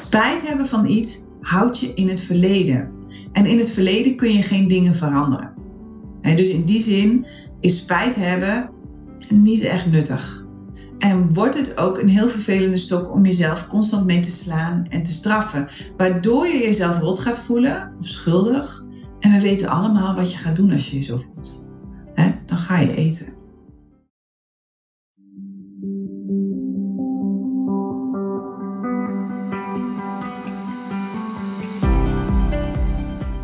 Spijt hebben van iets houdt je in het verleden. En in het verleden kun je geen dingen veranderen. En dus in die zin is spijt hebben niet echt nuttig. En wordt het ook een heel vervelende stok om jezelf constant mee te slaan en te straffen. Waardoor je jezelf rot gaat voelen of schuldig. En we weten allemaal wat je gaat doen als je je zo voelt. dan ga je eten.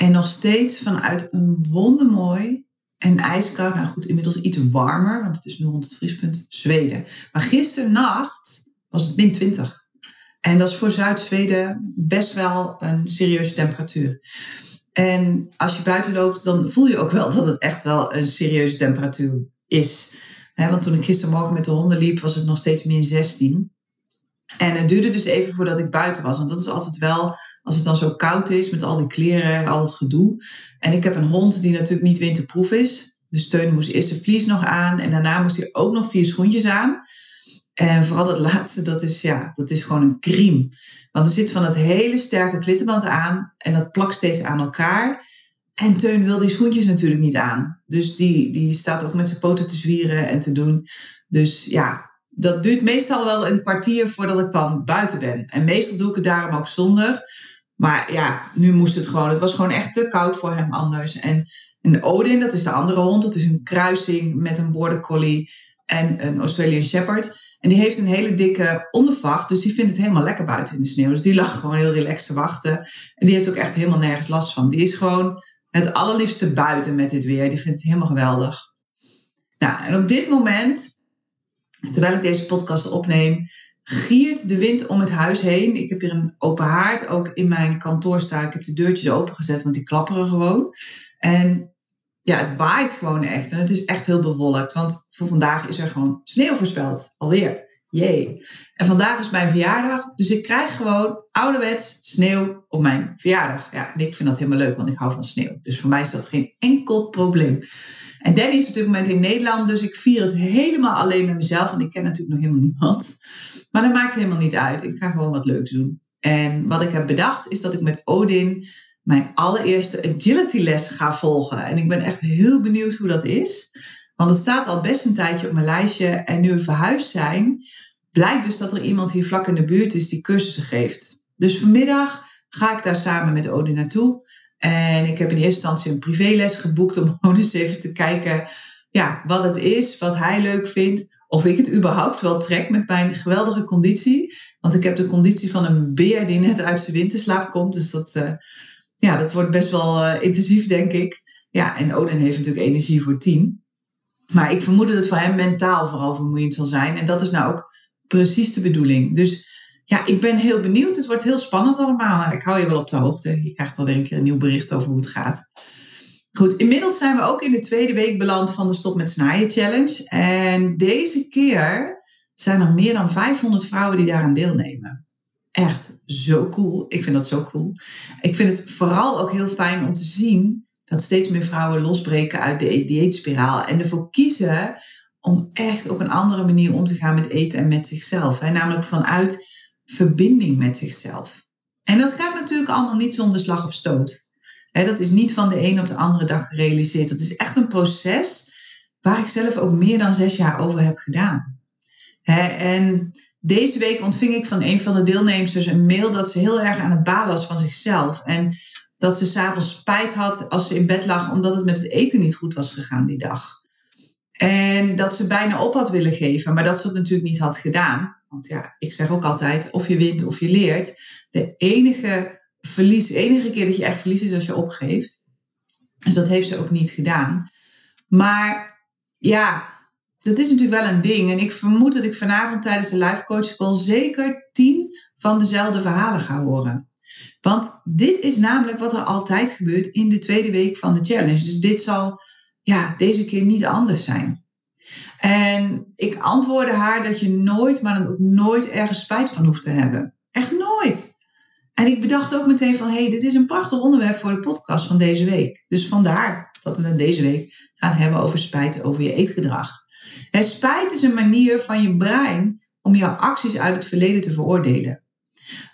En nog steeds vanuit een wondermooi en ijskoud, nou goed, inmiddels iets warmer, want het is nu rond het vriespunt Zweden. Maar gisternacht was het min 20. En dat is voor Zuid-Zweden best wel een serieuze temperatuur. En als je buiten loopt, dan voel je ook wel dat het echt wel een serieuze temperatuur is. want toen ik gistermorgen met de honden liep, was het nog steeds min 16. En het duurde dus even voordat ik buiten was. Want dat is altijd wel als het dan zo koud is met al die kleren en al het gedoe. En ik heb een hond die natuurlijk niet winterproef is. Dus Teun moest eerst de vlies nog aan en daarna moest hij ook nog vier schoentjes aan. En vooral dat laatste, dat is, ja, dat is gewoon een crime. Want er zit van dat hele sterke klittenband aan en dat plakt steeds aan elkaar. En Teun wil die schoentjes natuurlijk niet aan. Dus die, die staat ook met zijn poten te zwieren en te doen. Dus ja, dat duurt meestal wel een kwartier voordat ik dan buiten ben. En meestal doe ik het daarom ook zonder. Maar ja, nu moest het gewoon. Het was gewoon echt te koud voor hem anders. En, en Odin, dat is de andere hond. Dat is een kruising met een border collie en een Australian Shepherd. En die heeft een hele dikke ondervacht. Dus die vindt het helemaal lekker buiten in de sneeuw. Dus die lag gewoon heel relaxed te wachten. En die heeft ook echt helemaal nergens last van. Die is gewoon het allerliefste buiten met dit weer. Die vindt het helemaal geweldig. Nou, en op dit moment, terwijl ik deze podcast opneem, giert de wind om het huis heen. Ik heb hier een open haard. Ook in mijn kantoor staan. Ik heb de deurtjes opengezet, want die klapperen gewoon. En ja, het waait gewoon echt. En het is echt heel bewolkt. Want voor vandaag is er gewoon sneeuw voorspeld. Alweer. Jee. En vandaag is mijn verjaardag. Dus ik krijg gewoon ouderwets sneeuw op mijn verjaardag. Ja, en ik vind dat helemaal leuk, want ik hou van sneeuw. Dus voor mij is dat geen enkel probleem. En Danny is op dit moment in Nederland, dus ik vier het helemaal alleen met mezelf. Want ik ken natuurlijk nog helemaal niemand. Maar dat maakt helemaal niet uit. Ik ga gewoon wat leuks doen. En wat ik heb bedacht is dat ik met Odin mijn allereerste agility les ga volgen. En ik ben echt heel benieuwd hoe dat is. Want het staat al best een tijdje op mijn lijstje. En nu we verhuisd zijn, blijkt dus dat er iemand hier vlak in de buurt is die cursussen geeft. Dus vanmiddag ga ik daar samen met Odin naartoe. En ik heb in eerste instantie een privéles geboekt om gewoon eens even te kijken ja, wat het is, wat hij leuk vindt of ik het überhaupt wel trek met mijn geweldige conditie. Want ik heb de conditie van een beer die net uit zijn winterslaap komt. Dus dat, uh, ja, dat wordt best wel uh, intensief, denk ik. Ja, en Odin heeft natuurlijk energie voor tien. Maar ik vermoed dat het voor hem mentaal vooral vermoeiend zal zijn. En dat is nou ook precies de bedoeling. Dus ja, ik ben heel benieuwd. Het wordt heel spannend allemaal. Ik hou je wel op de hoogte. Je krijgt alweer een keer een nieuw bericht over hoe het gaat. Goed, inmiddels zijn we ook in de tweede week beland van de Stop met Snijden Challenge. En deze keer zijn er meer dan 500 vrouwen die daaraan deelnemen. Echt zo cool. Ik vind dat zo cool. Ik vind het vooral ook heel fijn om te zien dat steeds meer vrouwen losbreken uit de dieetspiraal en ervoor kiezen om echt op een andere manier om te gaan met eten en met zichzelf. Hè? Namelijk vanuit verbinding met zichzelf. En dat gaat natuurlijk allemaal niet zonder slag of stoot dat is niet van de een op de andere dag gerealiseerd. Dat is echt een proces waar ik zelf ook meer dan zes jaar over heb gedaan. en deze week ontving ik van een van de deelnemers een mail dat ze heel erg aan het balen was van zichzelf. En dat ze s'avonds spijt had als ze in bed lag omdat het met het eten niet goed was gegaan die dag. En dat ze bijna op had willen geven, maar dat ze het natuurlijk niet had gedaan. Want ja, ik zeg ook altijd, of je wint of je leert. De enige verlies, de enige keer dat je echt verliest is als je opgeeft. Dus dat heeft ze ook niet gedaan. Maar ja, dat is natuurlijk wel een ding. En ik vermoed dat ik vanavond tijdens de live coach call zeker tien van dezelfde verhalen ga horen. Want dit is namelijk wat er altijd gebeurt in de tweede week van de challenge. Dus dit zal ja, deze keer niet anders zijn. En ik antwoordde haar dat je nooit, maar dan ook nooit ergens spijt van hoeft te hebben. Echt nooit. En ik bedacht ook meteen van, hé, hey, dit is een prachtig onderwerp voor de podcast van deze week. Dus vandaar dat we het deze week gaan hebben over spijt over je eetgedrag. En spijt is een manier van je brein om jouw acties uit het verleden te veroordelen.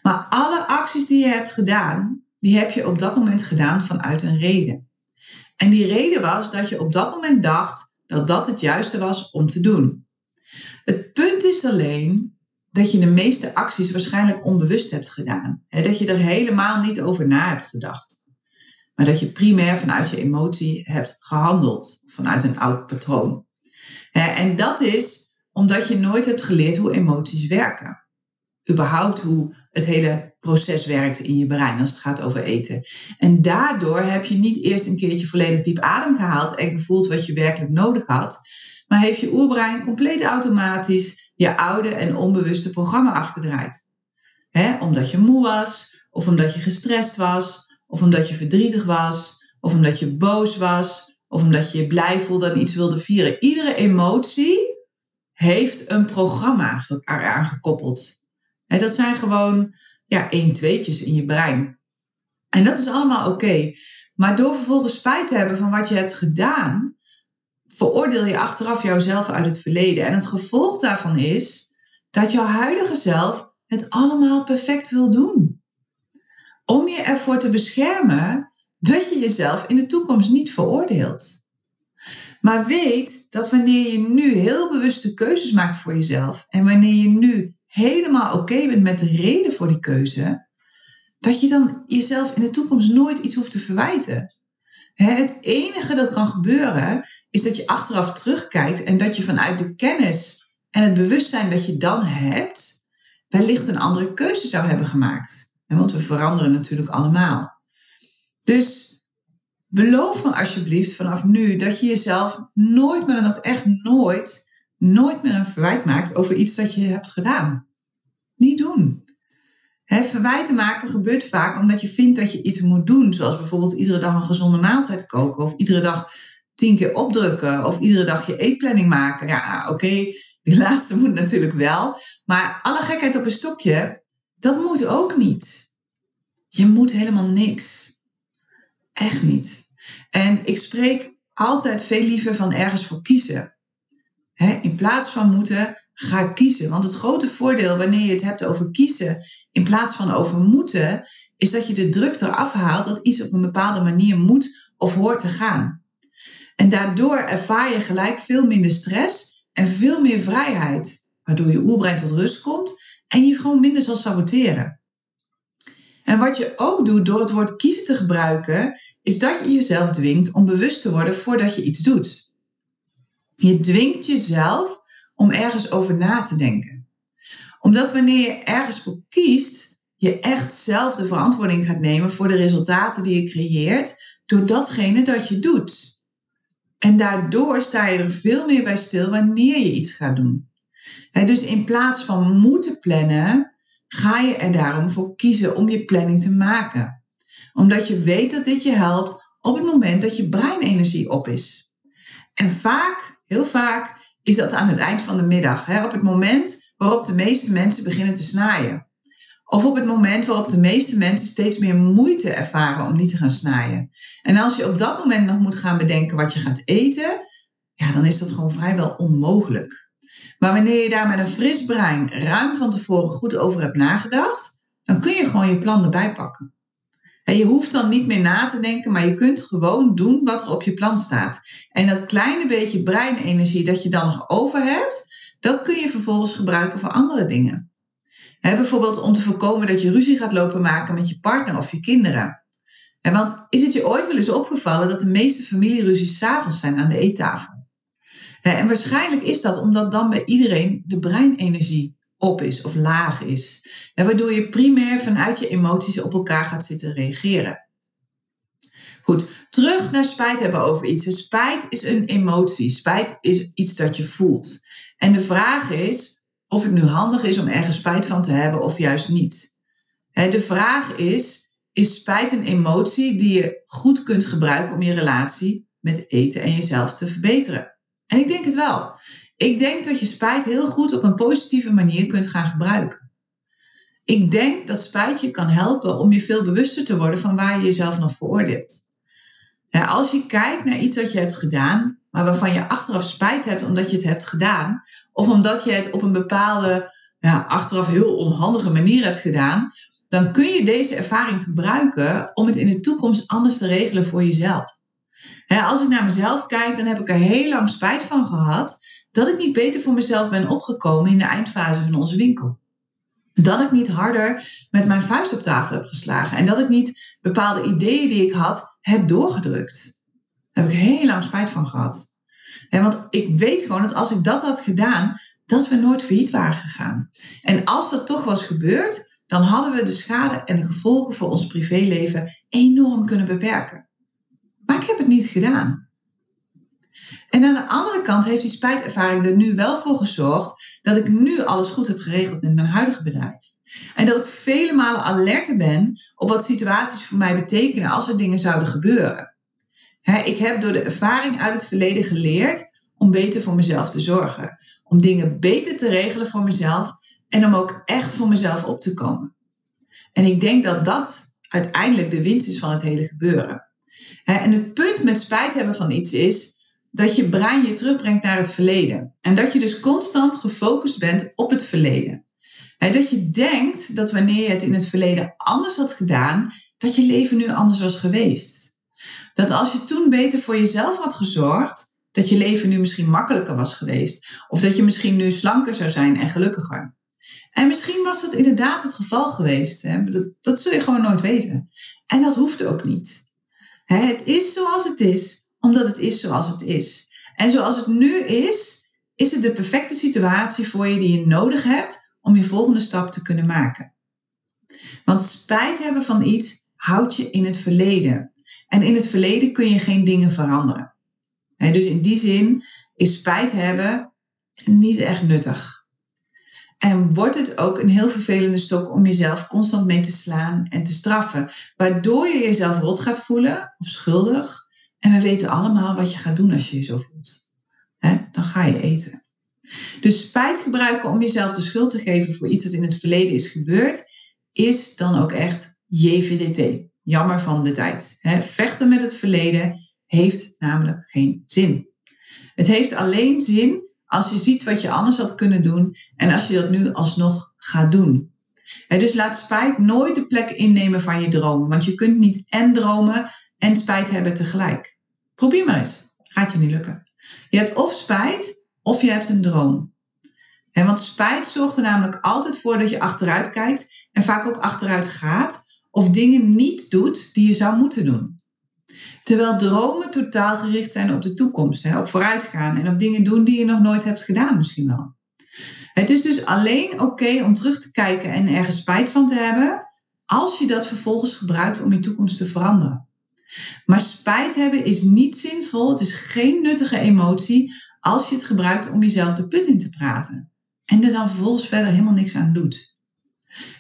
Maar alle acties die je hebt gedaan, die heb je op dat moment gedaan vanuit een reden. En die reden was dat je op dat moment dacht dat dat het juiste was om te doen. Het punt is alleen dat je de meeste acties waarschijnlijk onbewust hebt gedaan. Dat je er helemaal niet over na hebt gedacht. Maar dat je primair vanuit je emotie hebt gehandeld, vanuit een oud patroon. En dat is omdat je nooit hebt geleerd hoe emoties werken. Überhaupt hoe het hele proces werkt in je brein als het gaat over eten. En daardoor heb je niet eerst een keertje volledig diep adem gehaald en gevoeld wat je werkelijk nodig had, maar heeft je oerbrein compleet automatisch je oude en onbewuste programma afgedraaid. omdat je moe was, of omdat je gestrest was, of omdat je verdrietig was, of omdat je boos was, of omdat je je blij voelde en iets wilde vieren. Iedere emotie heeft een programma eraan gekoppeld. En dat zijn gewoon ja, één tweetjes in je brein. En dat is allemaal oké. Maar door vervolgens spijt te hebben van wat je hebt gedaan, veroordeel je achteraf jouzelf uit het verleden. En het gevolg daarvan is dat jouw huidige zelf het allemaal perfect wil doen. Om je ervoor te beschermen dat je jezelf in de toekomst niet veroordeelt. Maar weet dat wanneer je nu heel bewuste keuzes maakt voor jezelf en wanneer je nu helemaal oké bent met de reden voor die keuze, dat je dan jezelf in de toekomst nooit iets hoeft te verwijten. Het enige dat kan gebeuren is dat je achteraf terugkijkt en dat je vanuit de kennis en het bewustzijn dat je dan hebt, wellicht een andere keuze zou hebben gemaakt. Want we veranderen natuurlijk allemaal. Dus beloof me alsjeblieft vanaf nu dat je jezelf nooit, maar dan ook echt nooit, nooit meer een verwijt maakt over iets dat je hebt gedaan. Niet doen. He, verwijten maken gebeurt vaak omdat je vindt dat je iets moet doen. Zoals bijvoorbeeld iedere dag een gezonde maaltijd koken. Of iedere dag tien keer opdrukken. Of iedere dag je eetplanning maken. Ja, oké, die laatste moet natuurlijk wel. Maar alle gekheid op een stokje, dat moet ook niet. Je moet helemaal niks. Echt niet. En ik spreek altijd veel liever van ergens voor kiezen. in plaats van moeten, ga kiezen. Want het grote voordeel wanneer je het hebt over kiezen in plaats van over moeten, is dat je de druk eraf haalt dat iets op een bepaalde manier moet of hoort te gaan. En daardoor ervaar je gelijk veel minder stress en veel meer vrijheid, waardoor je oerbrein tot rust komt en je gewoon minder zal saboteren. En wat je ook doet door het woord kiezen te gebruiken, is dat je jezelf dwingt om bewust te worden voordat je iets doet. Je dwingt jezelf om ergens over na te denken. Omdat wanneer je ergens voor kiest, je echt zelf de verantwoording gaat nemen voor de resultaten die je creëert door datgene dat je doet. En daardoor sta je er veel meer bij stil wanneer je iets gaat doen. dus in plaats van moeten plannen, ga je er daarom voor kiezen om je planning te maken. Omdat je weet dat dit je helpt op het moment dat je breinenergie op is. En vaak, heel vaak, is dat aan het eind van de middag. Op het moment waarop de meeste mensen beginnen te snaaien. Of op het moment waarop de meeste mensen steeds meer moeite ervaren om niet te gaan snaaien. En als je op dat moment nog moet gaan bedenken wat je gaat eten, ja, dan is dat gewoon vrijwel onmogelijk. Maar wanneer je daar met een fris brein ruim van tevoren goed over hebt nagedacht, dan kun je gewoon je plan erbij pakken. En je hoeft dan niet meer na te denken, maar je kunt gewoon doen wat er op je plan staat. En dat kleine beetje breinenergie dat je dan nog over hebt, dat kun je vervolgens gebruiken voor andere dingen. Bijvoorbeeld om te voorkomen dat je ruzie gaat lopen maken met je partner of je kinderen. want is het je ooit wel eens opgevallen dat de meeste familieruzies s'avonds zijn aan de eettafel? En waarschijnlijk is dat omdat dan bij iedereen de breinenergie op is of laag is. Waardoor je primair vanuit je emoties op elkaar gaat zitten reageren. Goed, terug naar spijt hebben over iets. Spijt is een emotie. Spijt is iets dat je voelt. En de vraag is of het nu handig is om ergens spijt van te hebben of juist niet. De vraag is, is spijt een emotie die je goed kunt gebruiken om je relatie met eten en jezelf te verbeteren? En ik denk het wel. Ik denk dat je spijt heel goed op een positieve manier kunt gaan gebruiken. Ik denk dat spijt je kan helpen om je veel bewuster te worden van waar je jezelf nog veroordeelt. Als je kijkt naar iets wat je hebt gedaan, maar waarvan je achteraf spijt hebt omdat je het hebt gedaan, of omdat je het op een bepaalde, achteraf heel onhandige manier hebt gedaan, dan kun je deze ervaring gebruiken om het in de toekomst anders te regelen voor jezelf. als ik naar mezelf kijk, dan heb ik er heel lang spijt van gehad dat ik niet beter voor mezelf ben opgekomen in de eindfase van onze winkel. Dat ik niet harder met mijn vuist op tafel heb geslagen en dat ik niet bepaalde ideeën die ik had heb doorgedrukt. Daar heb ik heel lang spijt van gehad. want ik weet gewoon dat als ik dat had gedaan, dat we nooit failliet waren gegaan. En als dat toch was gebeurd, dan hadden we de schade en de gevolgen voor ons privéleven enorm kunnen beperken. Maar ik heb het niet gedaan. En aan de andere kant heeft die spijtervaring er nu wel voor gezorgd dat ik nu alles goed heb geregeld met mijn huidige bedrijf. En dat ik vele malen alerter ben op wat situaties voor mij betekenen als er dingen zouden gebeuren. ik heb door de ervaring uit het verleden geleerd om beter voor mezelf te zorgen. Om dingen beter te regelen voor mezelf en om ook echt voor mezelf op te komen. En ik denk dat dat uiteindelijk de winst is van het hele gebeuren. En het punt met spijt hebben van iets is dat je brein je terugbrengt naar het verleden. En dat je dus constant gefocust bent op het verleden. Dat je denkt dat wanneer je het in het verleden anders had gedaan, dat je leven nu anders was geweest. Dat als je toen beter voor jezelf had gezorgd, dat je leven nu misschien makkelijker was geweest. Of dat je misschien nu slanker zou zijn en gelukkiger. En misschien was dat inderdaad het geval geweest. Dat, dat zul je gewoon nooit weten. En dat hoeft ook niet. Het is zoals het is, omdat het is zoals het is. En zoals het nu is, is het de perfecte situatie voor je die je nodig hebt om je volgende stap te kunnen maken. Want spijt hebben van iets houdt je in het verleden. En in het verleden kun je geen dingen veranderen. dus in die zin is spijt hebben niet echt nuttig. En wordt het ook een heel vervelende stok om jezelf constant mee te slaan en te straffen. Waardoor je jezelf rot gaat voelen of schuldig. En we weten allemaal wat je gaat doen als je je zo voelt. dan ga je eten. Dus spijt gebruiken om jezelf de schuld te geven voor iets wat in het verleden is gebeurd, is dan ook echt JVDT. Jammer van de tijd. vechten met het verleden heeft namelijk geen zin. Het heeft alleen zin als je ziet wat je anders had kunnen doen en als je dat nu alsnog gaat doen. dus laat spijt nooit de plek innemen van je droom, want je kunt niet en dromen en spijt hebben tegelijk. Probeer maar eens, gaat je niet lukken. Je hebt of spijt of je hebt een droom. want spijt zorgt er namelijk altijd voor dat je achteruit kijkt en vaak ook achteruit gaat of dingen niet doet die je zou moeten doen. Terwijl dromen totaal gericht zijn op de toekomst, op vooruitgaan en op dingen doen die je nog nooit hebt gedaan misschien wel. Het is dus alleen oké om terug te kijken en ergens spijt van te hebben, als je dat vervolgens gebruikt om je toekomst te veranderen. Maar spijt hebben is niet zinvol, het is geen nuttige emotie als je het gebruikt om jezelf de put in te praten. En er dan vervolgens verder helemaal niks aan doet.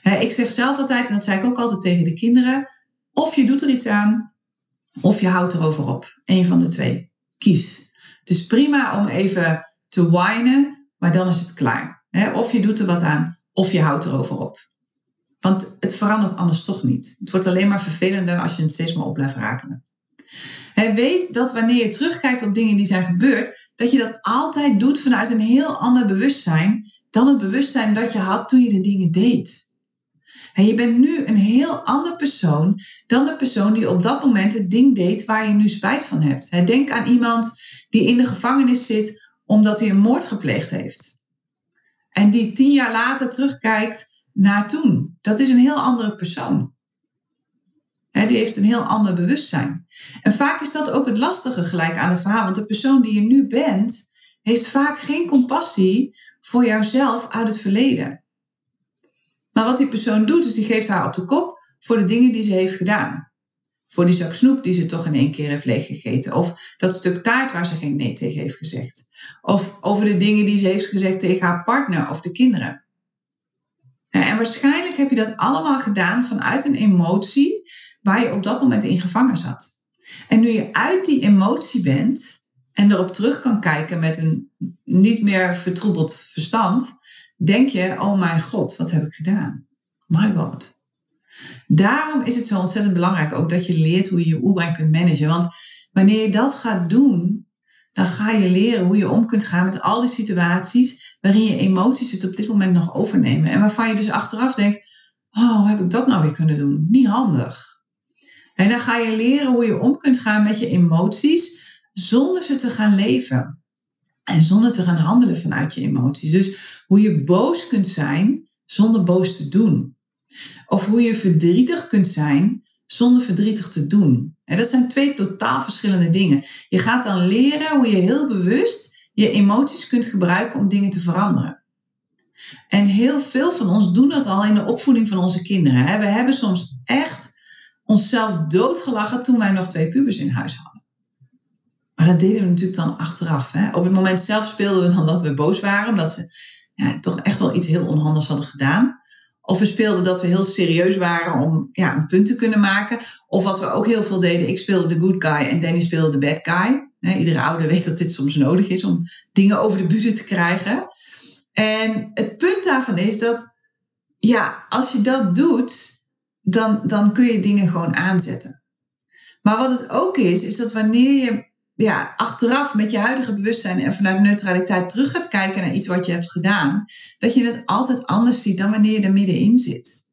Ik zeg zelf altijd, en dat zei ik ook altijd tegen de kinderen, of je doet er iets aan, of je houdt erover op. Eén van de twee. Kies. Het is prima om even te whinen, maar dan is het klaar. Of je doet er wat aan, of je houdt erover op. Want het verandert anders toch niet. Het wordt alleen maar vervelender als je het steeds maar op blijft rakelen. weet dat wanneer je terugkijkt op dingen die zijn gebeurd, dat je dat altijd doet vanuit een heel ander bewustzijn dan het bewustzijn dat je had toen je de dingen deed. En je bent nu een heel ander persoon dan de persoon die op dat moment het ding deed waar je nu spijt van hebt. Denk aan iemand die in de gevangenis zit omdat hij een moord gepleegd heeft. En die tien jaar later terugkijkt naar toen. Dat is een heel andere persoon. Die heeft een heel ander bewustzijn. En vaak is dat ook het lastige gelijk aan het verhaal. Want de persoon die je nu bent, heeft vaak geen compassie voor jouzelf uit het verleden. Maar wat die persoon doet, is die geeft haar op de kop voor de dingen die ze heeft gedaan. Voor die zak snoep die ze toch in één keer heeft leeggegeten. Of dat stuk taart waar ze geen nee tegen heeft gezegd. Of over de dingen die ze heeft gezegd tegen haar partner of de kinderen. En waarschijnlijk heb je dat allemaal gedaan vanuit een emotie waar je op dat moment in gevangen zat. En nu je uit die emotie bent en erop terug kan kijken met een niet meer vertroebeld verstand, denk je, oh mijn god, wat heb ik gedaan? My god. Daarom is het zo ontzettend belangrijk ook dat je leert hoe je je oerbrein kunt managen. Want wanneer je dat gaat doen, dan ga je leren hoe je om kunt gaan met al die situaties waarin je emoties het op dit moment nog overnemen. En waarvan je dus achteraf denkt, oh, hoe heb ik dat nou weer kunnen doen? Niet handig. En dan ga je leren hoe je om kunt gaan met je emoties zonder ze te gaan leven. En zonder te gaan handelen vanuit je emoties. Dus hoe je boos kunt zijn zonder boos te doen. Of hoe je verdrietig kunt zijn zonder verdrietig te doen. En dat zijn twee totaal verschillende dingen. Je gaat dan leren hoe je heel bewust je emoties kunt gebruiken om dingen te veranderen. En heel veel van ons doen dat al in de opvoeding van onze kinderen. We hebben soms echt onszelf doodgelachen toen wij nog twee pubers in huis hadden. Maar dat deden we natuurlijk dan achteraf. Hè? Op het moment zelf speelden we dan dat we boos waren, omdat ze ja, toch echt wel iets heel onhandigs hadden gedaan. Of we speelden dat we heel serieus waren om ja, een punt te kunnen maken. Of wat we ook heel veel deden, ik speelde de good guy en Danny speelde de bad guy. iedere ouder weet dat dit soms nodig is om dingen over de bühne te krijgen. En het punt daarvan is dat, ja, als je dat doet, dan, dan kun je dingen gewoon aanzetten. Maar wat het ook is, is dat wanneer je ja, achteraf met je huidige bewustzijn en vanuit neutraliteit terug gaat kijken naar iets wat je hebt gedaan, dat je het altijd anders ziet dan wanneer je er middenin zit.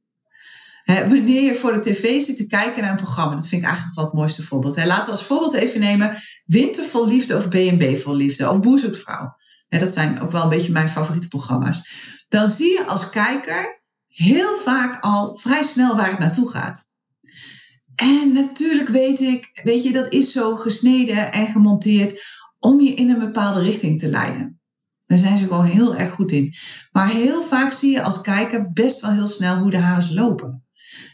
wanneer je voor de tv zit te kijken naar een programma, dat vind ik eigenlijk wel het mooiste voorbeeld. laten we als voorbeeld even nemen Winter vol liefde of B&B vol liefde of Boezemvrouw. dat zijn ook wel een beetje mijn favoriete programma's. Dan zie je als kijker heel vaak al vrij snel waar het naartoe gaat. En natuurlijk weet ik, weet je, dat is zo gesneden en gemonteerd om je in een bepaalde richting te leiden. Daar zijn ze gewoon heel erg goed in. Maar heel vaak zie je als kijker best wel heel snel hoe de hazen lopen.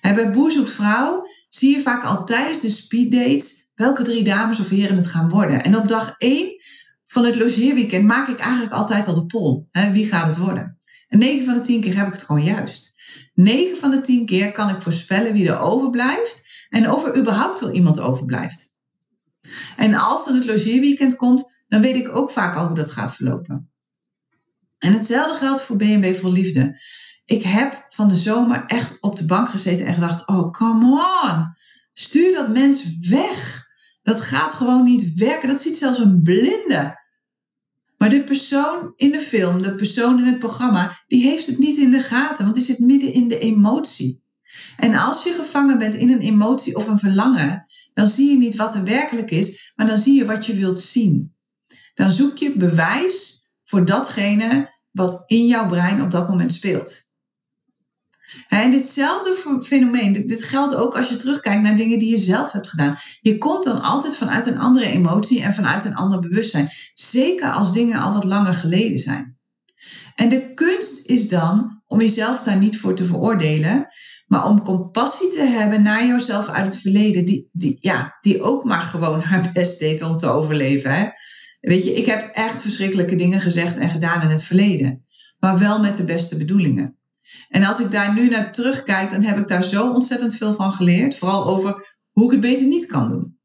En bij Boer zoekt vrouw zie je vaak al tijdens de speeddates welke drie dames of heren het gaan worden. En op dag één van het logeerweekend maak ik eigenlijk altijd al de poll. Wie gaat het worden? En 9 van de 10 keer heb ik het gewoon juist. 9 van de 10 keer kan ik voorspellen wie er overblijft en of er überhaupt wel iemand overblijft. En als dan het logeerweekend komt, dan weet ik ook vaak al hoe dat gaat verlopen. En hetzelfde geldt voor B&B voor Liefde. Ik heb van de zomer echt op de bank gezeten en gedacht: oh, come on. Stuur dat mens weg. Dat gaat gewoon niet werken. Dat ziet zelfs een blinde. Maar de persoon in de film, de persoon in het programma, die heeft het niet in de gaten, want die zit midden in de emotie. En als je gevangen bent in een emotie of een verlangen, dan zie je niet wat er werkelijk is, maar dan zie je wat je wilt zien. Dan zoek je bewijs voor datgene wat in jouw brein op dat moment speelt. En ditzelfde fenomeen, dit geldt ook als je terugkijkt naar dingen die je zelf hebt gedaan. Je komt dan altijd vanuit een andere emotie en vanuit een ander bewustzijn. Zeker als dingen al wat langer geleden zijn. En de kunst is dan om jezelf daar niet voor te veroordelen, maar om compassie te hebben naar jezelf uit het verleden, die, die, ja, die ook maar gewoon haar best deed om te overleven. Hè? Weet je, ik heb echt verschrikkelijke dingen gezegd en gedaan in het verleden, maar wel met de beste bedoelingen. En als ik daar nu naar terugkijk, dan heb ik daar zo ontzettend veel van geleerd. Vooral over hoe ik het beter niet kan doen.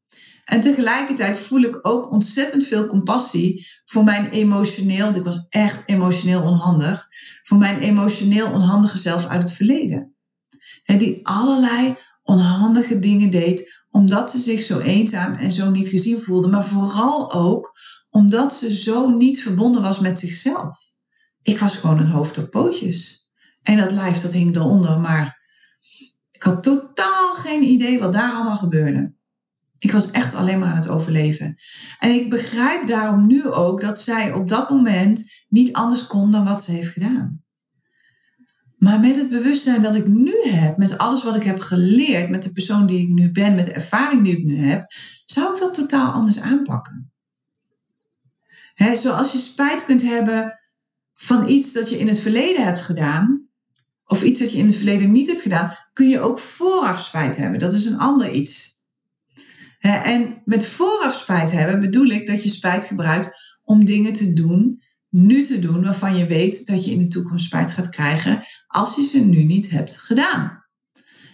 En tegelijkertijd voel ik ook ontzettend veel compassie voor mijn emotioneel, ik was echt emotioneel onhandig, voor mijn emotioneel onhandige zelf uit het verleden. En die allerlei onhandige dingen deed, omdat ze zich zo eenzaam en zo niet gezien voelde, maar vooral ook omdat ze zo niet verbonden was met zichzelf. Ik was gewoon een hoofd op pootjes. En dat lijf dat hing eronder, maar ik had totaal geen idee wat daar allemaal gebeurde. Ik was echt alleen maar aan het overleven. En ik begrijp daarom nu ook dat zij op dat moment niet anders kon dan wat ze heeft gedaan. Maar met het bewustzijn dat ik nu heb, met alles wat ik heb geleerd, met de persoon die ik nu ben, met de ervaring die ik nu heb, zou ik dat totaal anders aanpakken. He, zoals je spijt kunt hebben van iets dat je in het verleden hebt gedaan, of iets dat je in het verleden niet hebt gedaan, kun je ook vooraf spijt hebben. Dat is een ander iets. En met vooraf spijt hebben bedoel ik dat je spijt gebruikt om dingen te doen, nu te doen, waarvan je weet dat je in de toekomst spijt gaat krijgen als je ze nu niet hebt gedaan.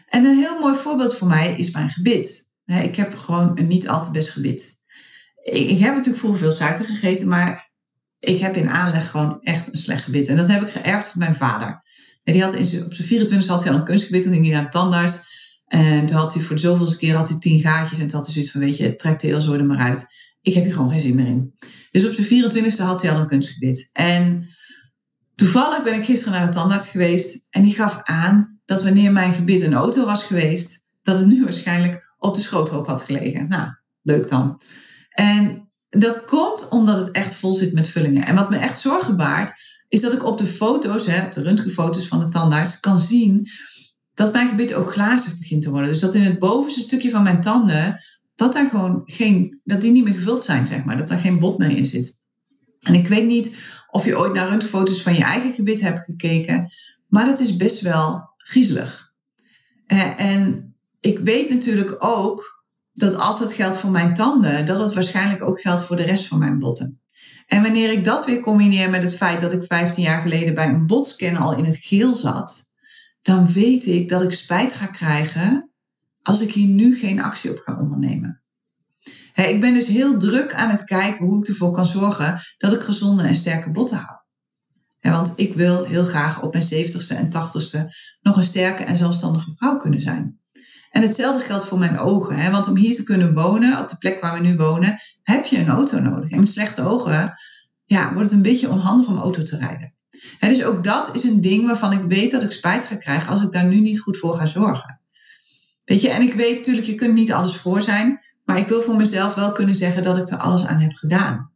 En een heel mooi voorbeeld voor mij is mijn gebit. Ik heb gewoon een niet al te best gebit. Ik heb natuurlijk vroeger veel suiker gegeten, maar ik heb in aanleg gewoon echt een slecht gebit. En dat heb ik geërfd van mijn vader. Die had in op zijn 24 had hij al een kunstgebit. Toen ging hij naar de tandarts. En toen had hij voor de zoveelste keer had hij tien gaatjes. En toen had hij zoiets van, weet je, trek de heel zo maar uit. Ik heb hier gewoon geen zin meer in. Dus op zijn 24e had hij al een kunstgebit. En toevallig ben ik gisteren naar de tandarts geweest. En die gaf aan dat wanneer mijn gebit een auto was geweest, dat het nu waarschijnlijk op de schroothoop had gelegen. Nou, leuk dan. En dat komt omdat het echt vol zit met vullingen. En wat me echt zorgen baart, is dat ik op de foto's, hè, op de röntgenfoto's van de tandarts, kan zien dat mijn gebit ook glazig begint te worden. Dus dat in het bovenste stukje van mijn tanden, dat daar gewoon geen, dat die niet meer gevuld zijn, zeg maar. Dat daar geen bot meer in zit. En ik weet niet of je ooit naar röntgenfoto's van je eigen gebit hebt gekeken, maar dat is best wel griezelig. En ik weet natuurlijk ook dat als dat geldt voor mijn tanden, dat het waarschijnlijk ook geldt voor de rest van mijn botten. En wanneer ik dat weer combineer met het feit dat ik 15 jaar geleden bij een botscan al in het geel zat, dan weet ik dat ik spijt ga krijgen als ik hier nu geen actie op ga ondernemen. ik ben dus heel druk aan het kijken hoe ik ervoor kan zorgen dat ik gezonde en sterke botten hou. want ik wil heel graag op mijn 70ste en 80ste nog een sterke en zelfstandige vrouw kunnen zijn. En hetzelfde geldt voor mijn ogen. Hè? Want om hier te kunnen wonen, op de plek waar we nu wonen, heb je een auto nodig. En met slechte ogen ja, wordt het een beetje onhandig om auto te rijden. En dus ook dat is een ding waarvan ik weet dat ik spijt ga krijgen als ik daar nu niet goed voor ga zorgen. Weet je, en ik weet natuurlijk, je kunt niet alles voor zijn, maar ik wil voor mezelf wel kunnen zeggen dat ik er alles aan heb gedaan.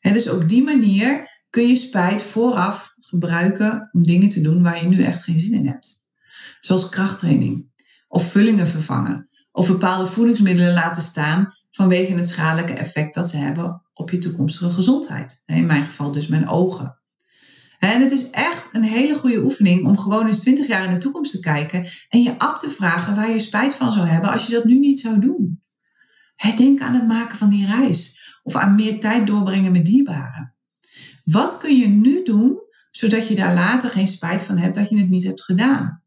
En dus op die manier kun je spijt vooraf gebruiken om dingen te doen waar je nu echt geen zin in hebt. Zoals krachttraining of vullingen vervangen of bepaalde voedingsmiddelen laten staan vanwege het schadelijke effect dat ze hebben op je toekomstige gezondheid. In mijn geval dus mijn ogen. En het is echt een hele goede oefening om gewoon eens 20 jaar in de toekomst te kijken en je af te vragen waar je spijt van zou hebben als je dat nu niet zou doen. Denk aan het maken van die reis of aan meer tijd doorbrengen met dierbaren. Wat kun je nu doen zodat je daar later geen spijt van hebt dat je het niet hebt gedaan?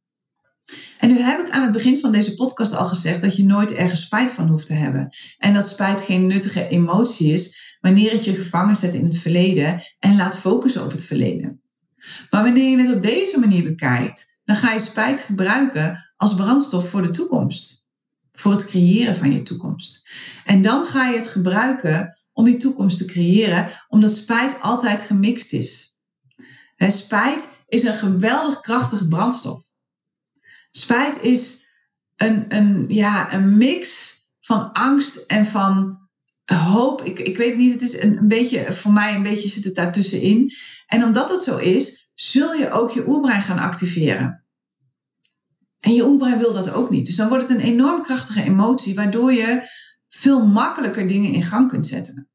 En nu heb ik aan het begin van deze podcast al gezegd dat je nooit ergens spijt van hoeft te hebben. En dat spijt geen nuttige emotie is wanneer het je gevangen zet in het verleden en laat focussen op het verleden. Maar wanneer je het op deze manier bekijkt, dan ga je spijt gebruiken als brandstof voor de toekomst. Voor het creëren van je toekomst. En dan ga je het gebruiken om die toekomst te creëren, omdat spijt altijd gemixt is. spijt is een geweldig krachtige brandstof. Spijt is een, een, ja, een mix van angst en van hoop. Ik, ik weet niet, het is een, een beetje, voor mij een beetje zit het daartussenin. En omdat het zo is, zul je ook je oerbrein gaan activeren. En je oerbrein wil dat ook niet. Dus dan wordt het een enorm krachtige emotie, waardoor je veel makkelijker dingen in gang kunt zetten.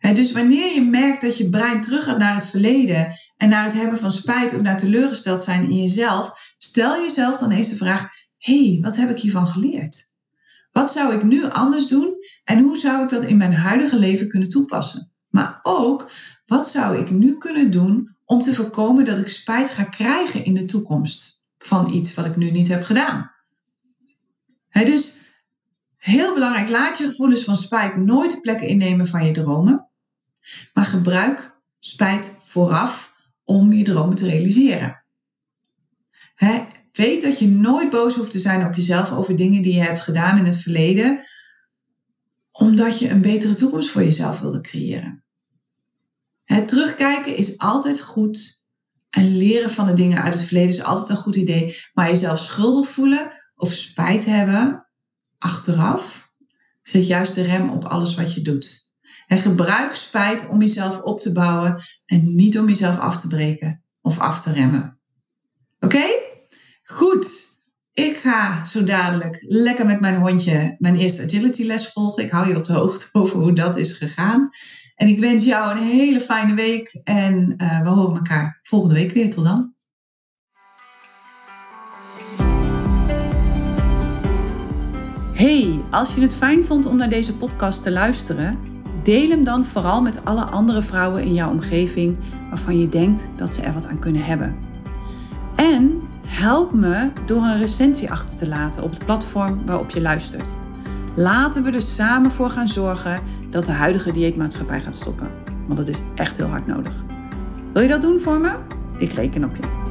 dus wanneer je merkt dat je brein terug gaat naar het verleden en naar het hebben van spijt of naar teleurgesteld zijn in jezelf, Stel jezelf dan eens de vraag: hey, wat heb ik hiervan geleerd? Wat zou ik nu anders doen en hoe zou ik dat in mijn huidige leven kunnen toepassen? Maar ook, wat zou ik nu kunnen doen om te voorkomen dat ik spijt ga krijgen in de toekomst van iets wat ik nu niet heb gedaan? dus heel belangrijk, laat je gevoelens van spijt nooit plekken innemen van je dromen, maar gebruik spijt vooraf om je dromen te realiseren weet dat je nooit boos hoeft te zijn op jezelf over dingen die je hebt gedaan in het verleden, omdat je een betere toekomst voor jezelf wilde creëren. Het terugkijken is altijd goed en leren van de dingen uit het verleden is altijd een goed idee, maar jezelf schuldig voelen of spijt hebben achteraf zet juist de rem op alles wat je doet. En gebruik spijt om jezelf op te bouwen en niet om jezelf af te breken of af te remmen. Oké? Goed. Ik ga zo dadelijk lekker met mijn hondje mijn eerste agility les volgen. Ik hou je op de hoogte over hoe dat is gegaan. En ik wens jou een hele fijne week. En uh, we horen elkaar volgende week weer. Tot dan. Hey, als je het fijn vond om naar deze podcast te luisteren, deel hem dan vooral met alle andere vrouwen in jouw omgeving waarvan je denkt dat ze er wat aan kunnen hebben. En Help me door een recensie achter te laten op het platform waarop je luistert. Laten we er samen voor gaan zorgen dat de huidige dieetmaatschappij gaat stoppen. Want dat is echt heel hard nodig. Wil je dat doen voor me? Ik reken op je.